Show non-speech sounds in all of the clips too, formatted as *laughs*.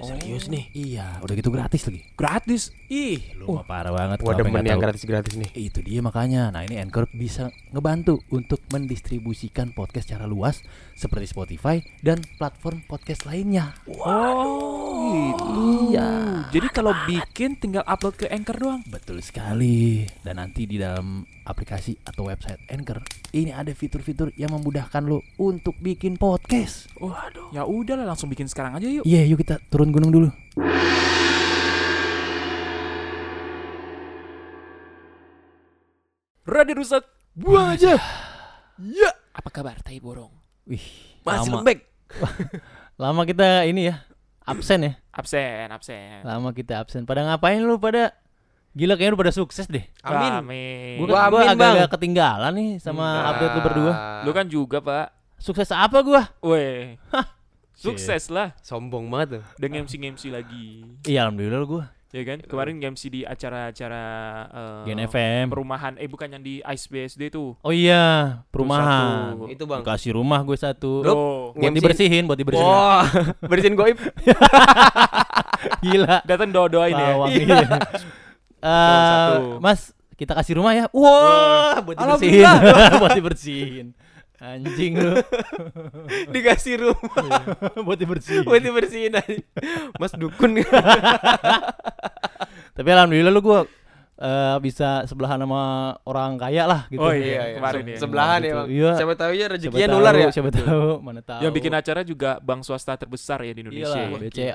Serius nih. Iya, udah gitu gratis lagi. Gratis. Ih, lu mah parah banget. Gua demen yang gratis-gratis nih. Itu dia makanya. Nah, ini Anchor bisa ngebantu untuk mendistribusikan podcast secara luas seperti Spotify dan platform podcast lainnya. Oh, gitu. Iya. Jadi kalau bikin tinggal upload ke Anchor doang. Betul sekali. Dan nanti di dalam aplikasi atau website Anchor ini ada fitur-fitur yang memudahkan lo untuk bikin podcast. Waduh. Ya udahlah langsung bikin sekarang aja yuk. Iya, yuk kita turun gunung dulu. Radio rusak, buang aja. Ya. Apa kabar Tai Borong? Wih, Masih lama, lembek. *laughs* lama kita ini ya absen ya. Absen, absen. Lama kita absen. Pada ngapain lu pada? Gila kayaknya lu pada sukses deh. Amin. Amin. Gua, Gua kan- gua amin, agak-agak ketinggalan nih sama Hmm. update lu berdua. Lu kan juga, Pak. Sukses apa gua? Weh. Sukses lah sombong banget tuh. dengan MC-MC lagi. Iya, alhamdulillah gua. Ya kan? Kemarin MC di acara-acara eh, Gen FM. perumahan eh bukan yang di Ice BSD tuh. Oh iya, perumahan. satu. Itu, Bang. Kasih rumah gue satu. Oh, buat dibersihin, buat dibersihin. Wah, *laughs* bersihin goib. *laughs* Gila. datang doa-doain ya. Iya. iya. Eh, satu. Mas, kita kasih rumah ya. Wah, buat dibersihin. *laughs* buat dibersihin. Anjing lu. *laughs* Dikasih rumah buat dibersihin. buat dibersihin aja. Mas dukun. *laughs* Tapi alhamdulillah lu gua eh, bisa sebelahan sama orang kaya lah gitu. Oh iya, kemarin Se- ya. Sebelahan ya, Gitu. Bang. Iya. Siapa tahu ya rezekinya nular ya. Siapa tahu, mana tahu. Yang bikin acara juga bank swasta terbesar ya di Indonesia. Iyalah, ya. BCA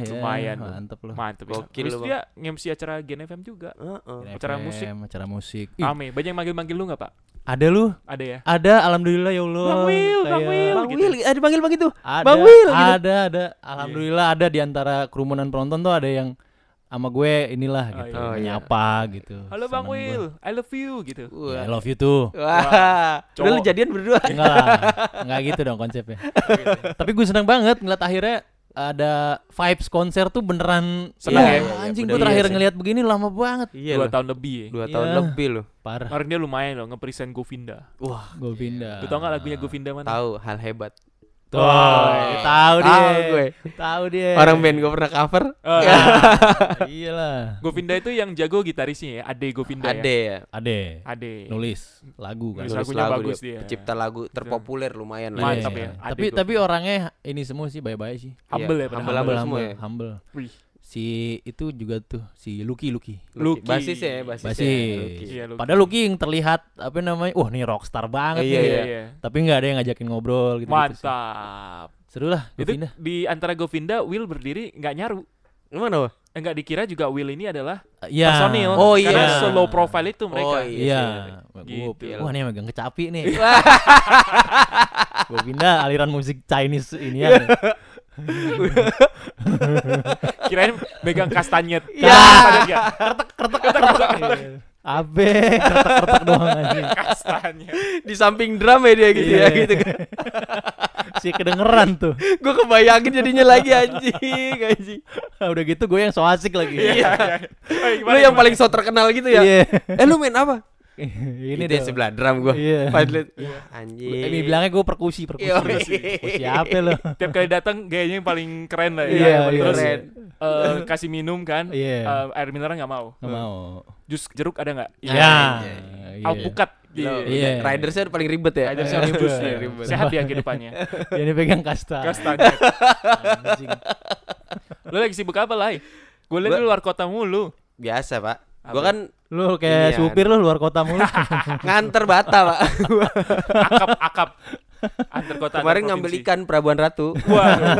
ya. Lumayan. Mantep loh. Mantep ya. Gokil Terus lu, dia nge-MC acara Gen FM juga. Heeh. acara FM, musik. Acara musik. Ame, banyak yang manggil-manggil lu nggak Pak? ada lu? Ada ya? Ada alhamdulillah ya Allah. Bang Will, Bang Will. Bang gitu. Will, ada panggil begitu. Ada, Bang Will, gitu. ada, ada. Alhamdulillah ada di antara kerumunan penonton tuh ada yang sama gue inilah Oh, gitu, iya. Oh, iya. menyapa gitu. Halo Bang Will, I love you gitu. gua. Ya, I Wah. love you tuh. Wah. Cowok. Udah lu jadian berdua. Enggak lah, enggak gitu dong konsepnya. *laughs* Tapi gue seneng banget ngeliat akhirnya ada vibes konser tuh beneran Seneng Iya, ya? Anjing Iya, gue bener. terakhir Iya sih. ngeliat begini lama banget. Iya Dua loh. tahun lebih ya. Dua Iya. tahun lebih loh. Parah. Kemarin dia lumayan loh nge-present Govinda. Wah, Gue pindah. Lu tau gak lagunya Govinda mana? tahu hal hebat. Tuh, Oh, tahu dia. Tahu gue. Tahu dia. Orang band gue pernah cover. Oh, Ya, iyalah. Govinda itu yang jago gitarisnya ya, Ade Govinda Ade ya. ya. Ade Ade. nulis lagu kan. Nulis lagunya lagu bagus dia. dia. Pencipta lagu terpopuler lumayan lah. Mantap Iya. ya. Tapi tapi orangnya ini semua sih baik-baik sih. Humble ya Iya, padahal. humble, humble semua ya. humble. Si itu juga tuh si Lucky Lucky. Lucky. Basis ya, basis. Basis. Iya, Lucky. Padahal Lucky yang terlihat apa namanya? Wah, nih rockstar banget Iya, nih. iya, iya. Tapi nggak ada yang ngajakin ngobrol gitu. Mantap. Seru lah, Itu Govinda. di antara Govinda, Will berdiri nggak nyaru. Gimana, Wah? Enggak dikira juga Will ini adalah Iya. personil. Oh, iya. Karena solo profile itu mereka. Oh, Iya. Gitu. Gua- Wah, nih megang kecapi nih. *laughs* Govinda aliran musik Chinese ini ya. *laughs* *laughs* Kirain megang kastanyet. Iya. Kastanyet nggak? Abe, kertek-kertek doang anjing. Kastanyet. Di samping drum ya dia gitu ya Iya. gitu kan. Si kedengeran tuh. gue kebayangin jadinya lagi anjing, anjing. Udah gitu gue yang so asik lagi. Iya. iya. Eh, Lu gimana, yang gimana? paling so terkenal gitu ya? Iya. Eh lu main apa? *laughs* ini dia sebelah drum gua. Iya. Padlet. Anjing. Ini bilangnya gue perkusi, perkusi. Iya. Perkusi *laughs* apa lo? *laughs* Tiap kali datang gayanya yang paling keren lah ya. Iya, Terus iya. keren. eh, kasih minum kan. Iya. Eh, air mineral nggak mau. Nggak mau. Jus jeruk ada nggak? Ya. iya. Alpukat. Iya. Iya. Ridersnya paling ribet ya. Ada siapa jus Iya, ya. ribet. Sehat dia ke depannya. Ini pegang kasta. Anjing. Lu lagi sibuk apa lah? Gue liat Gua- lu luar kota mulu. Biasa, Pak. Gua kan Lu kayak Inian. supir lu luar kota mulu. *laughs* nganter bata, Pak. Akap akap. Antar kota. antar Kemarin ngambil provinsi. ikan Pelabuhan Ratu. Waduh.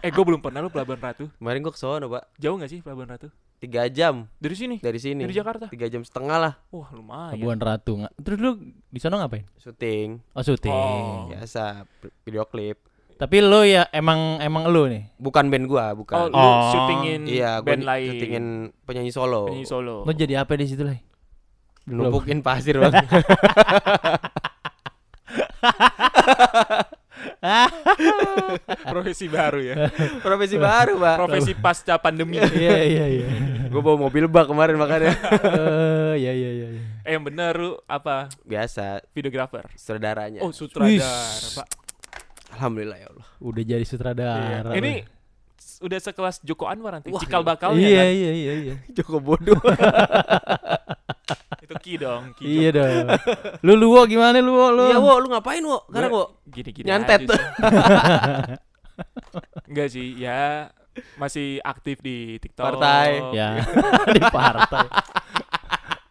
eh gue belum pernah lu Pelabuhan Ratu. Kemarin gua ke sono, Pak. Jauh gak sih Pelabuhan Ratu? Tiga jam Dari sini? dari sini. Dari Jakarta? Tiga jam setengah lah Wah lumayan. Labuan Ratu. nggak- Terus lu di sana ngapain? syuting. Oh, syuting. Oh. Biasa video klip. Tapi lu ya emang emang lu nih. Bukan band gua, Oh, bukan. lu Oh. syutingin iya, gua band lain. syutingin penyanyi solo. penyanyi solo. Lu jadi apa di situ lah? Numpukin pasir, Bang. *laughs* Profesi baru ya. Profesi baru, Pak. Profesi pasca pandemi. *laughs* Iya iya iya. Gue bawa mobil bak kemarin makanya. Eh, Iya iya iya. iya. Eh yang bener lu apa? Biasa Videografer. saudaranya. Oh, sutradara. Pak. Alhamdulillah ya Allah. Udah jadi sutradara. Iya. Ini udah sekelas Joko Anwar nanti. Wah, Cikal bakal Iya ya kan? iya iya iya. *laughs* Joko bodoh. Itu Ki dong, Ki. Iya dong. Lu lu Wo, gimana lu Wo, lu? Iya, Wo, lu ngapain, Wo? Sekarang, Wo? Gini-gini Nyantet. aja sih. *laughs* Enggak sih, ya masih aktif di TikTok. Partai. Ya, *laughs* di partai.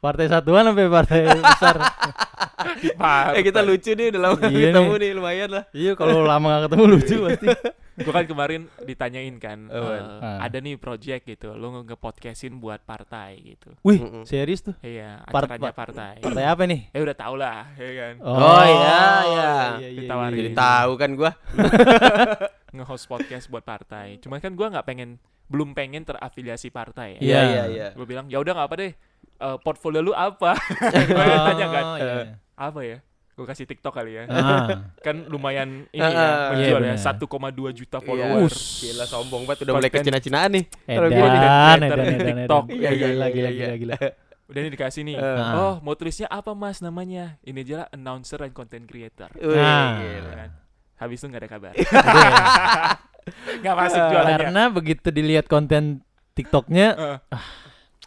Partai satuan sampai partai besar. Partai. Eh, kita lucu nih udah lama Iya ketemu nih. nih, lumayan lah. Iya, kalau lama gak ketemu lucu pasti. Gue kan kemarin ditanyain kan, Oh, eh, ah. ada nih project gitu, lu nge-podcastin buat partai gitu. Wih, Mm-mm. serius tuh. Iya, Part- acaranya part- partai. Partai apa nih? Eh udah tau lah, ya kan. Oh, iya, iya. Ditawarin. Jadi tahu kan gua. *laughs* Nge-host podcast buat partai. Cuma kan gua nggak pengen, belum pengen terafiliasi partai. Iya. iya, iya. Gue bilang ya udah nggak apa deh. Eh, portfolio lu apa? *laughs* Gue Oh, tanya kan, iya. apa ya? Gue kasih TikTok kali ya. Ah. kan lumayan ini Ah, ya, menjual iya ya benar. 1,2 juta Iya. followers. Gila sombong banget udah mulai ke. Cina-Cinaan nih. Edan, edan, edan, TikTok. edan. Iya, iya, Gila, iya, gila, iya. gila, gila. *laughs* Udah nih dikasih nih. Ah. Oh, mau tulisnya apa Mas namanya? Ini aja lah announcer dan content creator. Wih, Nah. gila. Ya kan? Habis itu nggak ada kabar. Aduh. *laughs* Nggak masuk jualannya. Karena begitu dilihat konten TikToknya Eh,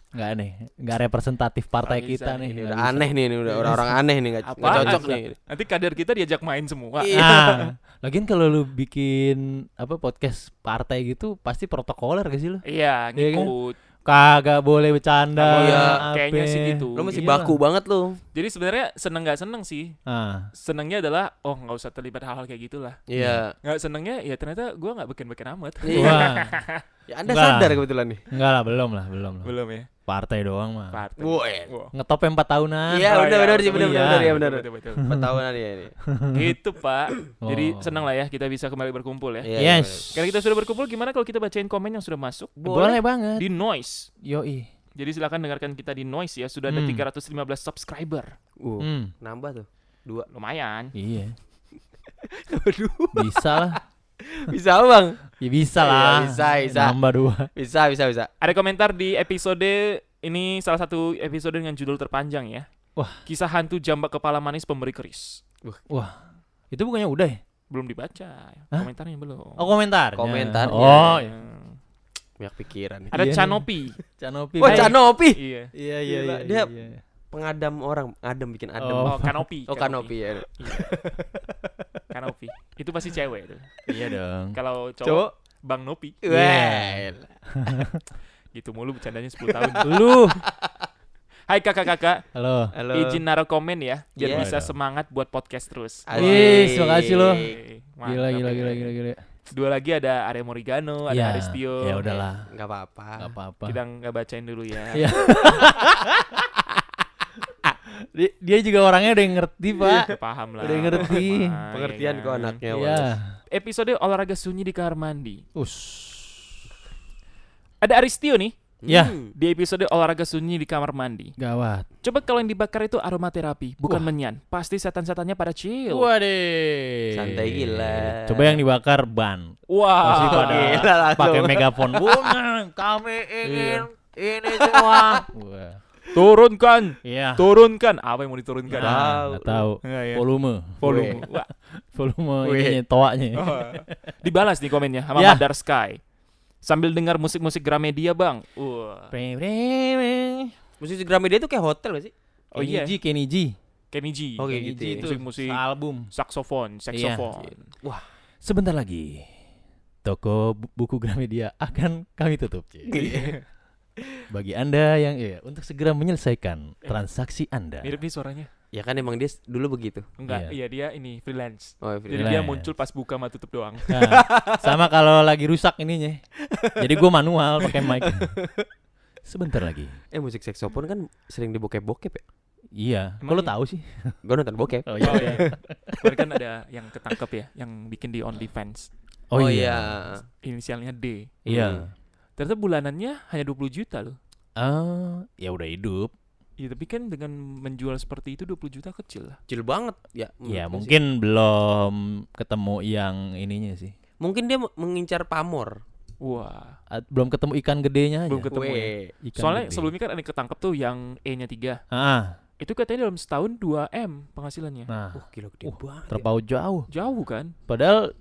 nggak aneh, nggak representatif partai bisa kita nih. Ini udah bisa. aneh nih, ini udah orang-orang aneh nih nggak nggak Apaan? cocok nih. nanti kader kita diajak main semua. Iya. Nah, lagian kalau lu bikin apa podcast partai gitu pasti protokoler gak sih lu? Iya, Iya kan? ngikut. Kagak boleh bercanda. Apa. kayaknya sih gitu. Lu masih Iyalah. baku banget lu. Jadi sebenarnya seneng nggak seneng sih. Ah, Senengnya adalah oh nggak usah terlibat hal-hal kayak gitulah. Iya. Nggak senengnya ya ternyata gua nggak bikin-bikin amat. Iya. wah, Ya Anda Enggak. sadar kebetulan nih. enggak lah, belum lah, belum lah. Belum ya. Partai doang mah. Partai. Woi. Wah. Ngetop 4 tahunan. Iya, Oh, benar iya, benar sih benar iya. benar ya benar. Betul, betul, Empat tahunan ya ini. *laughs* gitu pak. Jadi Oh. senang lah ya kita bisa kembali berkumpul ya. Iya, Yes. Karena kita sudah berkumpul, gimana kalau kita bacain komen yang sudah masuk Boleh, banget. di Noise? Yoi. Jadi silakan dengarkan kita di Noise ya. Sudah ada Hmm. 315 subscriber. Uh, Hmm, nambah tuh. Dua. Lumayan. iya. *laughs* Waduh. Bisa lah. *laughs* Bisa, Bang. Ya bisa Iya, lah. bisa, bisa. Nambah dua. Bisa, bisa, bisa. Ada komentar di episode ini salah satu episode dengan judul terpanjang ya. Wah. Kisah hantu jambak kepala manis pemberi keris. Wah. Itu bukannya udah ya? Belum dibaca. Hah? Komentarnya belum. Oh, komentar. Komentarnya. Oh, iya. Hmm. Banyak pikiran. Ada Iya. Canopi. Canopi. Wah, Hai. Canopi. iya. Iya, iya, iya. dia- iya. Pengadam orang, adem bikin adem. Oh. Oh, Kanopi. Oh, Kanopi ya. Iya. Kanopi. Itu pasti cewek tuh. Iya dong. Kalau cowok, Cowok. Bang Nopi. Well. Gitu mulu bercandanya 10 tahun. *laughs* Lu. Hai kakak-kakak, Halo. Halo. izin naruh komen ya biar Iya. bisa semangat buat podcast terus. Wih, terima kasih lo. Gila, gila, ya. gila, gila, gila. Dua lagi ada Arya Morigano, ada Ya, Aristio. Ya udahlah. Enggak apa-apa. Gak apa-apa. Kita nggak bacain dulu ya. *laughs* Iya. Dia, dia juga orangnya udah ngerti, Pak. Udah paham lah. Udah ngerti. Paham, Pengertian ya kok anaknya. Iya. Wallace. Episode olahraga sunyi di kamar mandi. Us. Ada Aristio nih Ya. Hmm. di episode olahraga sunyi di kamar mandi. Gawat. Coba kalau yang dibakar itu aromaterapi, bukan Wah. menyan. Pasti setan-setannya pada chill. Waduh. Santai gila. Coba yang dibakar ban. Wah. Pasti pada *laughs* Gila langsung. pakai megafon. Bunga, kami ingin ini semua. Wah. Turunkan, Iya. turunkan. Apa yang mau diturunkan? Tahu. Nah, nggak tahu. Nggak ya? Volume. Volume. Wah. *laughs* Volume Wih. ininya, toanya. Oh. Dibalas nih komennya sama Ya. Madar Sky. Sambil dengar musik-musik Gramedia, Bang. Wah. Pre- Musik Gramedia itu kayak hotel gak sih? Oh Kenny iya, G, Kenny G. Kenny G. Oh, Kenny gitu G itu Musik-musik. album. Saksofon, saksofon. Sebentar lagi toko bu- buku Gramedia akan kami tutup. *laughs* Bagi Anda yang iya, untuk segera menyelesaikan transaksi Anda. Mirip nih suaranya. Ya kan emang dia dulu begitu. Enggak, Iya. iya dia ini freelance. Oh, Jadi Frida. dia Freelance. muncul pas buka sama tutup doang. Nah, sama kalau lagi rusak ininya. Jadi gue manual pakai mic. Sebentar lagi. eh musik saxophone kan sering di bokep-bokep ya? Iya. Emang Kalau iya? tahu sih. Gue nonton bokep. Oh Oh iya. Kan ada yang ketangkep ya, yang bikin di OnlyFans. Oh, iya. Inisialnya D. Iya. Ternyata bulanannya hanya 20 juta loh. Ah, ya udah hidup. Iya tapi kan dengan menjual seperti itu 20 juta kecil lah. Kecil banget ya. Ya gue sih. mungkin belum ketemu yang ininya sih. mungkin dia mengincar pamor. Wah. Belum ketemu ikan gedenya aja. Belum ketemu ya. Ikan Soalnya gede. sebelumnya kan ada yang ketangkep tuh yang E-nya 3. Ah, Itu katanya dalam setahun 2M penghasilannya. nah, Wah, gila gede Uh, banget. ya. terpaut jauh. Jauh kan Padahal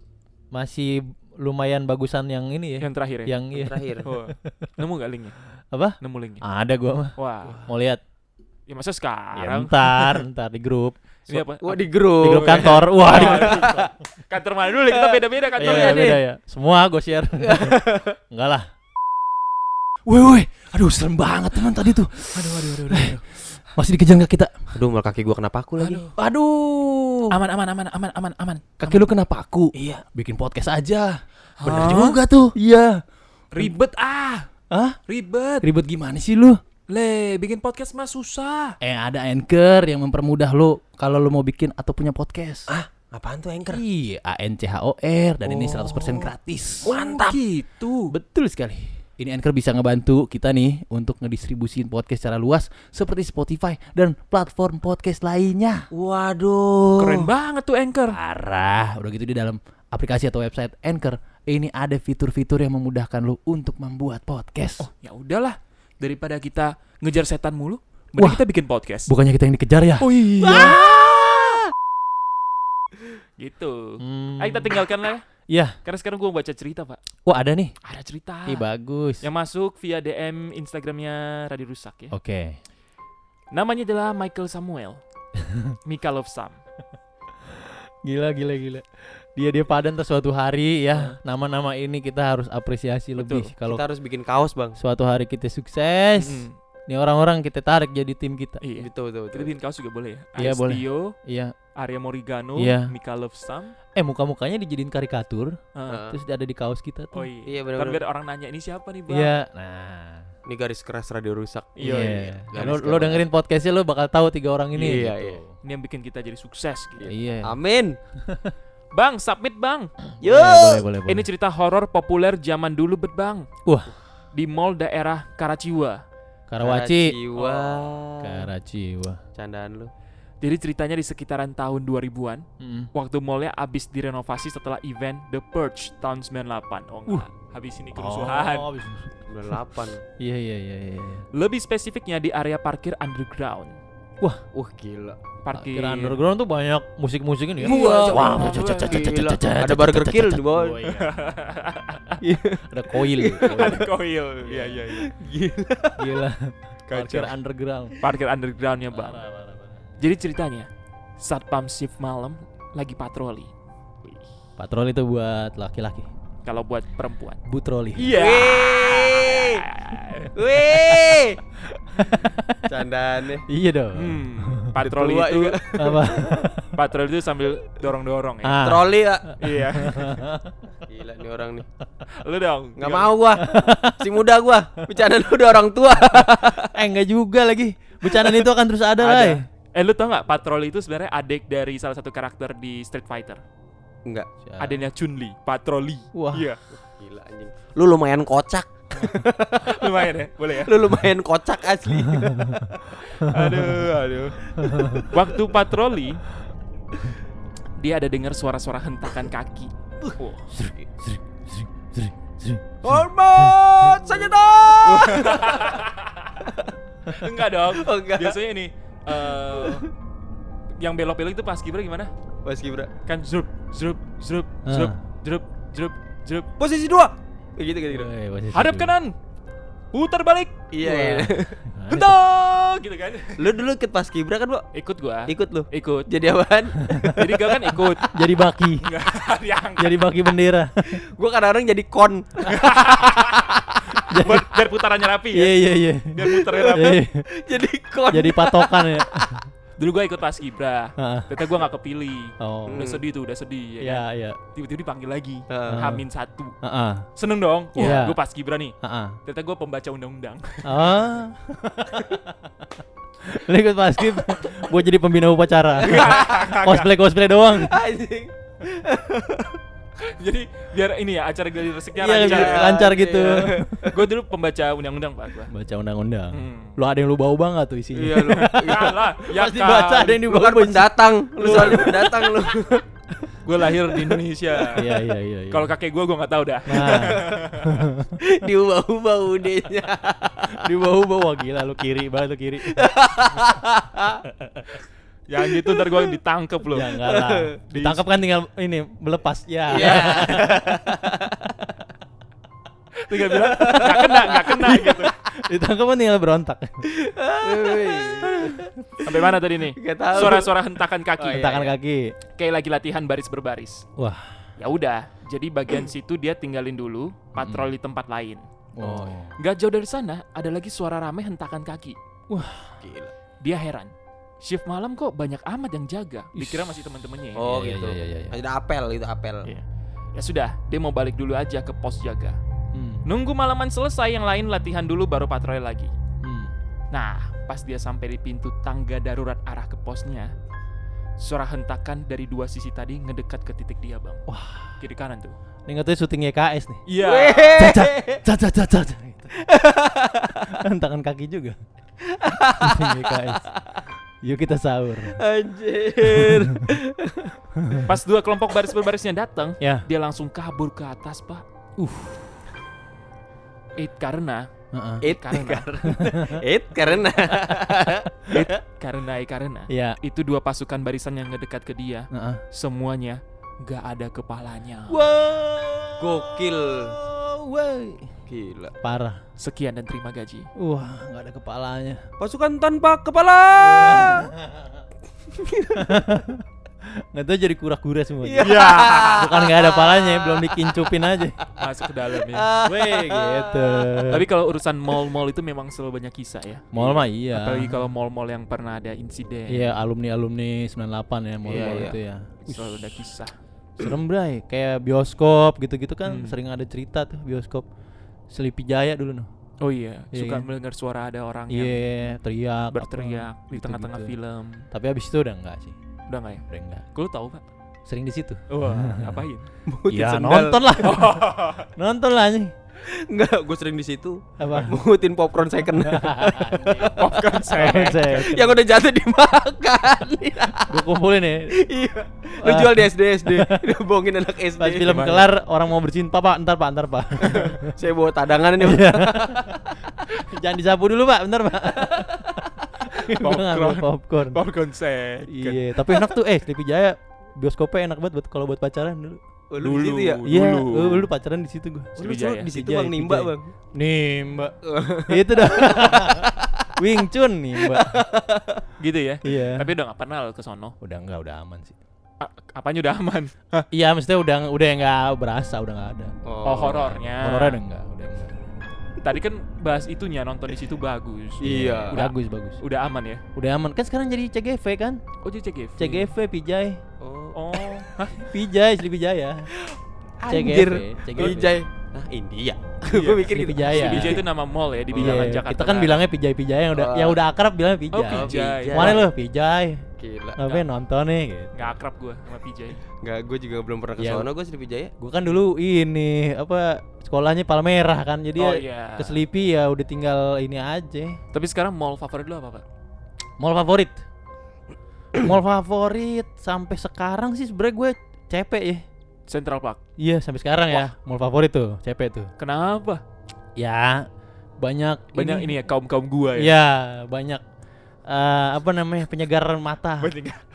masih lumayan bagusan yang ini ya. yang terakhir ya. Yang Yang iya. terakhir. Wah. Nemu gak linknya? Apa? Nemu linknya. Ada gua mah. Wah. Mau lihat. Ya masa Ya, sekarang? ntar, ntar di grup. Ini apa? Wah di Di grup. grup kantor. *laughs* Wah, di kantor mana dulu kita beda-beda kantornya Iya, nih. beda ya. Semua gue share. *laughs* Enggak lah. Woi, woi. Aduh, serem banget teman tadi tuh. Aduh, aduh, aduh, aduh. aduh. Masih dikejar nggak kita? Aduh, malah kaki gua kena paku lagi. Aduh. Aduh. Aman, aman, aman, aman, aman, aman. Kaki lu kenapa aku? Iya. Bikin podcast aja. Bener juga tuh. Iya. Ribet ah. Hah? Ribet. Ribet gimana sih lu? Le, bikin podcast mah susah. Eh, ada Anchor yang mempermudah lu kalau lu mau bikin atau punya podcast. Ah, apaan tuh anchor? Iya, A N C H O R dan ini Oh. 100% gratis. Mantap. gitu. Betul sekali. Ini Anchor bisa ngebantu kita nih untuk ngedistribusin podcast secara luas seperti Spotify dan platform podcast lainnya. Waduh. Keren banget tuh Anchor. Parah, udah gitu di dalam aplikasi atau website Anchor ini ada fitur-fitur yang memudahkan lu untuk membuat podcast. Oh, ya udahlah. Daripada kita ngejar setan mulu, mending Wah. kita bikin podcast. Bukannya kita yang dikejar ya? Oh iya. Gitu. Hmm. Ayo kita tinggalkan lah ya. Iya. Karena sekarang gua baca cerita, Pak. Wah, ada nih. Ada cerita. Ih, bagus. Yang masuk via DM Instagramnya Radio Rusak ya. Oke. Namanya adalah Michael Samuel. *laughs* Mika Love Sam. Gila, gila, gila. Dia dia padan terus suatu hari ya. Nama-nama ini kita harus apresiasi lebih. Betul. Kalau Kita harus bikin kaos, Bang. suatu hari kita sukses, Mm-mm. Nih orang-orang kita tarik jadi tim kita. Iya. Betul, betul, Kita betul. bikin kaos juga boleh ya. Iya, boleh. Iya. Arya Morigano, Iya. Mika Love Sam. Eh, muka-mukanya dijadiin karikatur. Heeh. terus ada di kaos kita Oh tuh. iya. Iya, Ntar benar-benar. biar orang nanya ini siapa nih bang? Iya. Nah. Ini garis keras radio rusak. Iya, iya. Nah, Garis Lo, lo dengerin podcastnya lo bakal tahu tiga orang ini. Iya, gitu. iya. Ini yang bikin kita jadi sukses gitu. Iya. Amin. *laughs* Bang, submit bang. Yo. Boleh, boleh, boleh. Ini cerita horor populer zaman dulu bet bang. Wah. Di mall daerah Karachiwa. Karawaci. Jiwa. Karachiwa. Candaan lu. Jadi ceritanya di sekitaran tahun 2000-an. Mm. Waktu mallnya abis direnovasi setelah event The Purge tahun 98. Oh enggak, habis ini kerusuhan. Oh, habis- 98. Iya, iya, iya, iya. iya. Lebih spesifiknya di area parkir underground. Wah, gila. Parkir underground tuh banyak musik-musik ini ya. Iya, Wah, wah, wah, Ada Burger Kill di bawah. Oh, iya. *laughs* Ada koil. *laughs* Ada koil. Iya, iya, iya. Gila. Parkir underground. Parkir undergroundnya bang. Jadi ceritanya, satpam shift malam lagi patroli. Wih, Patroli itu buat laki-laki. Kalau buat perempuan. Butroli. Iya. Wih. Wih. Candaannya. Iya dong. Hmm, patroli itu juga. *laughs* Apa? patroli itu sambil dorong-dorong ya. Ah. Troli ya. Iya. Gila nih orang nih. Lu dong. Nggak mau gua. Si muda gua. Bercanda lu udah orang tua. *laughs* eh enggak juga lagi. Bercandaan itu akan terus ada, Ada. Eh lu tau nggak patroli itu sebenarnya adik dari salah satu karakter di Street Fighter. Enggak. Adanya Chun Li, patroli. Wah. Iya. Gila anjing. Lu lumayan kocak. *laughs* Lumayan ya, boleh ya. Lu lumayan kocak asli. *laughs* aduh, aduh. Waktu patroli dia ada dengar suara-suara hentakan kaki. Hormat saja dong. Enggak dong. Oh, enggak. Biasanya ini eh yang belok-belok itu pas kibra gimana? Mas Gibra. Kan zrup, zrup, zrup, Ah. zrup, zrup, zrup, zrup. Posisi dua. Kayak gitu kayak gitu. Eh, posisi Hadap kanan. Putar balik. Iya, Wah. iya. Hentak gitu kan. Lu dulu ikut pas Gibra kan, Bu? Ikut gua. Ikut lu. Ikut. Jadi apaan? *laughs* Jadi gua kan ikut. *laughs* jadi baki. *laughs* Jadi baki bendera. gua kadang-kadang jadi kon. biar putarannya rapi ya. Iya, iya, iya. Biar putarnya rapi. Iya, iya. jadi kon. Jadi patokan ya. Dulu gua ikut pas. Heeh. Ternyata gua nggak kepilih. Oh. Udah sedih tuh, udah sedih ya. Iya, kan? iya. Tiba-tiba dipanggil lagi. Heeh. Hamin satu. Heeh. Seneng dong. Wah, Iya. gua pas kibra nih. Heeh. Ternyata gua pembaca undang-undang. Ah. *laughs* Lu ikut basket buat jadi pembina upacara. cosplay cosplay doang. Anjing. *laughs* *laughs* Jadi biar ini ya acara gladi resiknya Iya, lancar. lancar gitu. *laughs* gue dulu pembaca undang-undang pak gue. Baca undang-undang. Hmm. Lu ada yang lu bau banget tuh isinya. Iya lu. *laughs* Ya lah, ya Pasti kan. baca ada yang Lu kan dibawa. pendatang. Lu soalnya pendatang lu. Gue lahir di Indonesia. Iya iya iya. iya. Kalau kakek gue gue nggak tahu dah. nah, Diubah-ubah udenya. di bau bau wah gila lu kiri banget lu kiri. Yang gitu ntar gue ditangkep loh. ya enggak lah. *laughs* Ditangkap kan tinggal ini melepas. Ya. Iya. *laughs* Tinggal bilang nggak kena, nggak kena gitu. Ditangkap kan tinggal berontak. Sampai mana tadi nih? Suara-suara hentakan kaki. Oh, iya. Hentakan kaki. Kayak lagi latihan baris berbaris. Wah. Ya udah, jadi bagian situ dia tinggalin dulu, patroli tempat lain. Oh. Gak jauh dari sana, ada lagi suara rame hentakan kaki. Gila. Dia heran. Shift malam kok banyak amat yang jaga. Dikira masih teman-temannya. ya. Oh Iya, gitu. iya, iya, iya. Ada apel itu apel. Iya. Ya sudah, dia mau balik dulu aja ke pos jaga. Hmm. Nunggu malaman selesai, yang lain latihan dulu baru patroli lagi. Hmm. Nah, pas dia sampai di pintu tangga darurat arah ke posnya, suara hentakan dari dua sisi tadi ngedekat ke titik dia, Bang. Wah. Kiri kanan tuh. Ini katanya syuting YKS nih. Iya. Caca, caca, caca. Gitu. Hentakan kaki juga. *laughs* Syuting YKS. Yuk kita sahur. Anjir. *laughs* Pas dua kelompok baris berbarisnya datang, Ya. dia langsung kabur ke atas, Pak. Uh. It karena Heeh. It Karena. It karena *laughs* it karena *laughs* it karena Ya. itu dua pasukan barisan yang ngedekat ke dia, Heeh. semuanya gak ada kepalanya. Wah. Gokil. Woi. Gila. Parah. Sekian dan terima gaji. Wah, nggak ada kepalanya. Pasukan tanpa kepala. *laughs* Nggak tahu jadi kura-kura semua. Iya. Bukan nggak ada kepalanya, belum dikincupin aja. Masuk ke dalam ya. Weh, gitu. Tapi kalau urusan mall-mall itu memang selalu banyak kisah ya. mall mah iya. Apalagi kalau mall-mall yang pernah ada insiden. Iya, alumni-alumni 98 ya, mall-mall Iya, iya. itu ya. Selalu ada kisah. Serem bray, kayak bioskop gitu-gitu kan Hmm. sering ada cerita tuh bioskop. Selipi Jaya dulu noh. Oh iya, Iya suka kan? mendengar suara ada orang yang Iya, teriak apa, berteriak di tengah-tengah gitu-gitu. film. Tapi habis itu udah enggak sih. Udah nggak ya? Udah enggak. Gue tahu pak. Sering di situ. Wah, *laughs* ngapain? Ya nonton lah. *laughs* nonton lah anjing. Enggak, gue sering di situ. Apa? *laughs* Mungutin *laughs* popcorn second. Popcorn saya. yang udah jatuh dimakan. *laughs* Gue kumpulin ya. iya. Lu jual di SD SD. Udah bohongin anak SD. Pas film Gimana? kelar orang mau bersihin, "Pak, ntar Pak, ntar Pak." Saya bawa tadangan ini. Iya. Jangan disapu dulu, Pak, bentar, Pak. Popcorn. popcorn. Popcorn saya. Iya, tapi enak tuh eh Sleepy Jaya bioskopnya enak banget buat kalau buat pacaran dulu. Oh, lu di situ ya? Dulu. Iya, lu, lu pacaran di situ gua. Oh, lu selalu di situ Bang Nimba. Bang. Nih, Mbak. *laughs* Itu dah. *laughs* Wing Chun nih, Mbak. *laughs* Gitu ya. Iya. Tapi udah nggak pernah ke sono. udah enggak, udah aman sih. A- apanya udah aman? Iya, maksudnya udah udah enggak berasa, udah enggak ada. Oh, horornya. Horornya udah enggak, udah enggak. Tadi kan bahas itunya nonton di situ bagus. Iya. Udah Bagus, bagus. Udah aman ya? Udah aman. Kan sekarang jadi CGV kan? Oh jadi CGV. CGV Pijay. Oh, hah? Pijay Sleepy Jaya. Anjir. CGV. Wijay. Nah, India. Iya. Gue mikir Sleepy gitu. Jaya. CBJ itu nama mall ya di Iya, bilangan Iya, Jakarta. kita kan bilangnya Pijay Pijay yang udah Oh. yang udah akrab bilangnya Pijay. Oh, Pijay. Pijay. Mana lu Pijay? Gila. Ngapain nonton nih gitu. Nggak akrab gue sama PJ. Enggak, gue juga belum pernah ke Iya. sono gue Sleepy Jaya. Gue kan dulu ini apa sekolahnya Palmerah kan jadi Oh ya iya. ke Sleepy ya udah tinggal ini aja. Tapi sekarang mall favorit lu apa, Pak? Mall favorit. *clears throat* Mall favorit sampai sekarang sih sebenarnya gue CP ya. Central Park. Iya sampai sekarang ya mall favorit tuh CP tuh. Kenapa? Ya banyak Banyak ini, ya kaum-kaum gua ya. Iya banyak eh, apa namanya penyegar mata. Banyak.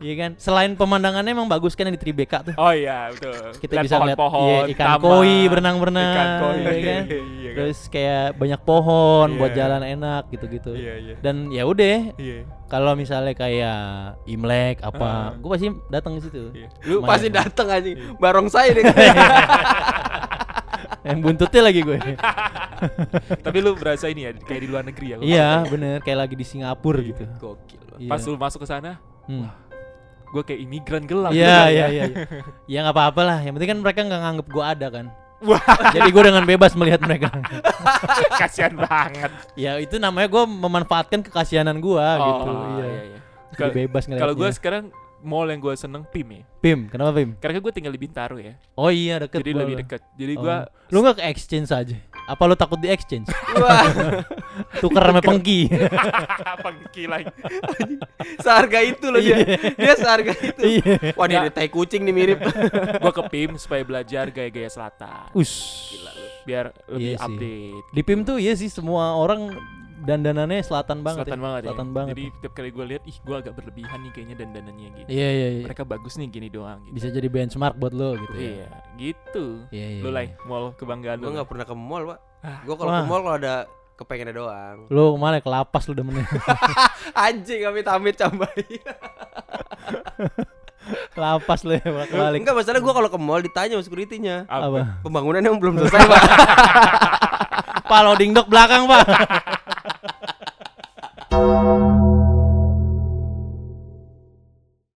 Iya kan. Selain pemandangannya emang bagus kan yang di Tribeka tuh. Oh iya, betul. Kita Lihat bisa lihat iya, ikan taman, koi berenang-berenang, Ikan koi. ya kan? *laughs* Iya kan? Terus kayak banyak pohon buat Iya. jalan enak gitu-gitu. Iya, iya. Dan ya udah Iya. kalau misalnya kayak Imlek Ah. apa, gue pasti datang ke situ. Iya. Lu Main. pasti dateng anjing. Barongsai deh. *laughs* Yang buntutnya lagi gue. *laughs* Tapi lu berasa ini ya kayak di luar negeri ya. iya, bener kayak lagi di Singapura gitu. Gokil. Iya. Pas lu masuk ke sana, Hmm. Gue kayak imigran gelap. Iya, gitu iya, ya. iya. iya. *laughs* Ya nggak apa-apa lah. Yang penting kan mereka nggak nganggep gue ada kan. Wah, Jadi gue dengan bebas melihat mereka. *laughs* kasihan banget. ya itu namanya gue memanfaatkan kekasianan gue gitu. Oh, Iya. iya, iya. Jadi bebas ngeliatnya. Kalau gue sekarang mall yang gue seneng PIM ya. Pim, kenapa Pim? Karena gue tinggal di Bintaro ya. Oh iya deket. jadi lebih lah. dekat. Jadi Oh. gue Lu nggak ke exchange aja? Apa lu takut di exchange? Wah, *laughs* Tuker sama pengki. *laughs* apa lagi? seharga itu loh dia. Dia seharga itu. Iya. Wah, dia Nggak. tai kucing nih mirip. *laughs* gue ke PIM supaya belajar gaya-gaya selatan. Us. Gila lu. Biar lebih Iya sih. update. Di Pim tuh iya sih semua orang dandanannya selatan banget. Selatan ya. banget Selatan ya. banget. Jadi tiap kali gue lihat, ih gue agak berlebihan nih kayaknya dandanannya gitu. Iya iya iya. Mereka bagus nih gini doang gitu. Bisa jadi benchmark buat lo gitu ya. Iya, gitu. Iya iya. Lu iya. lah, mall kebanggaan Gua lu. nggak pernah ke mall, Pak. Ah, Gua kalau ke mall kalau ada kepengennya doang. Lu ke mana ke lapas lu demennya? *laughs* Anjing amit-amit cambai. *laughs* lapas lu ya balik. Enggak masalah gua kalau ke mall ditanya sama security-nya. Apa? Apa? Pembangunannya belum selesai, Pak. *laughs* Pak loading dock belakang, Pak.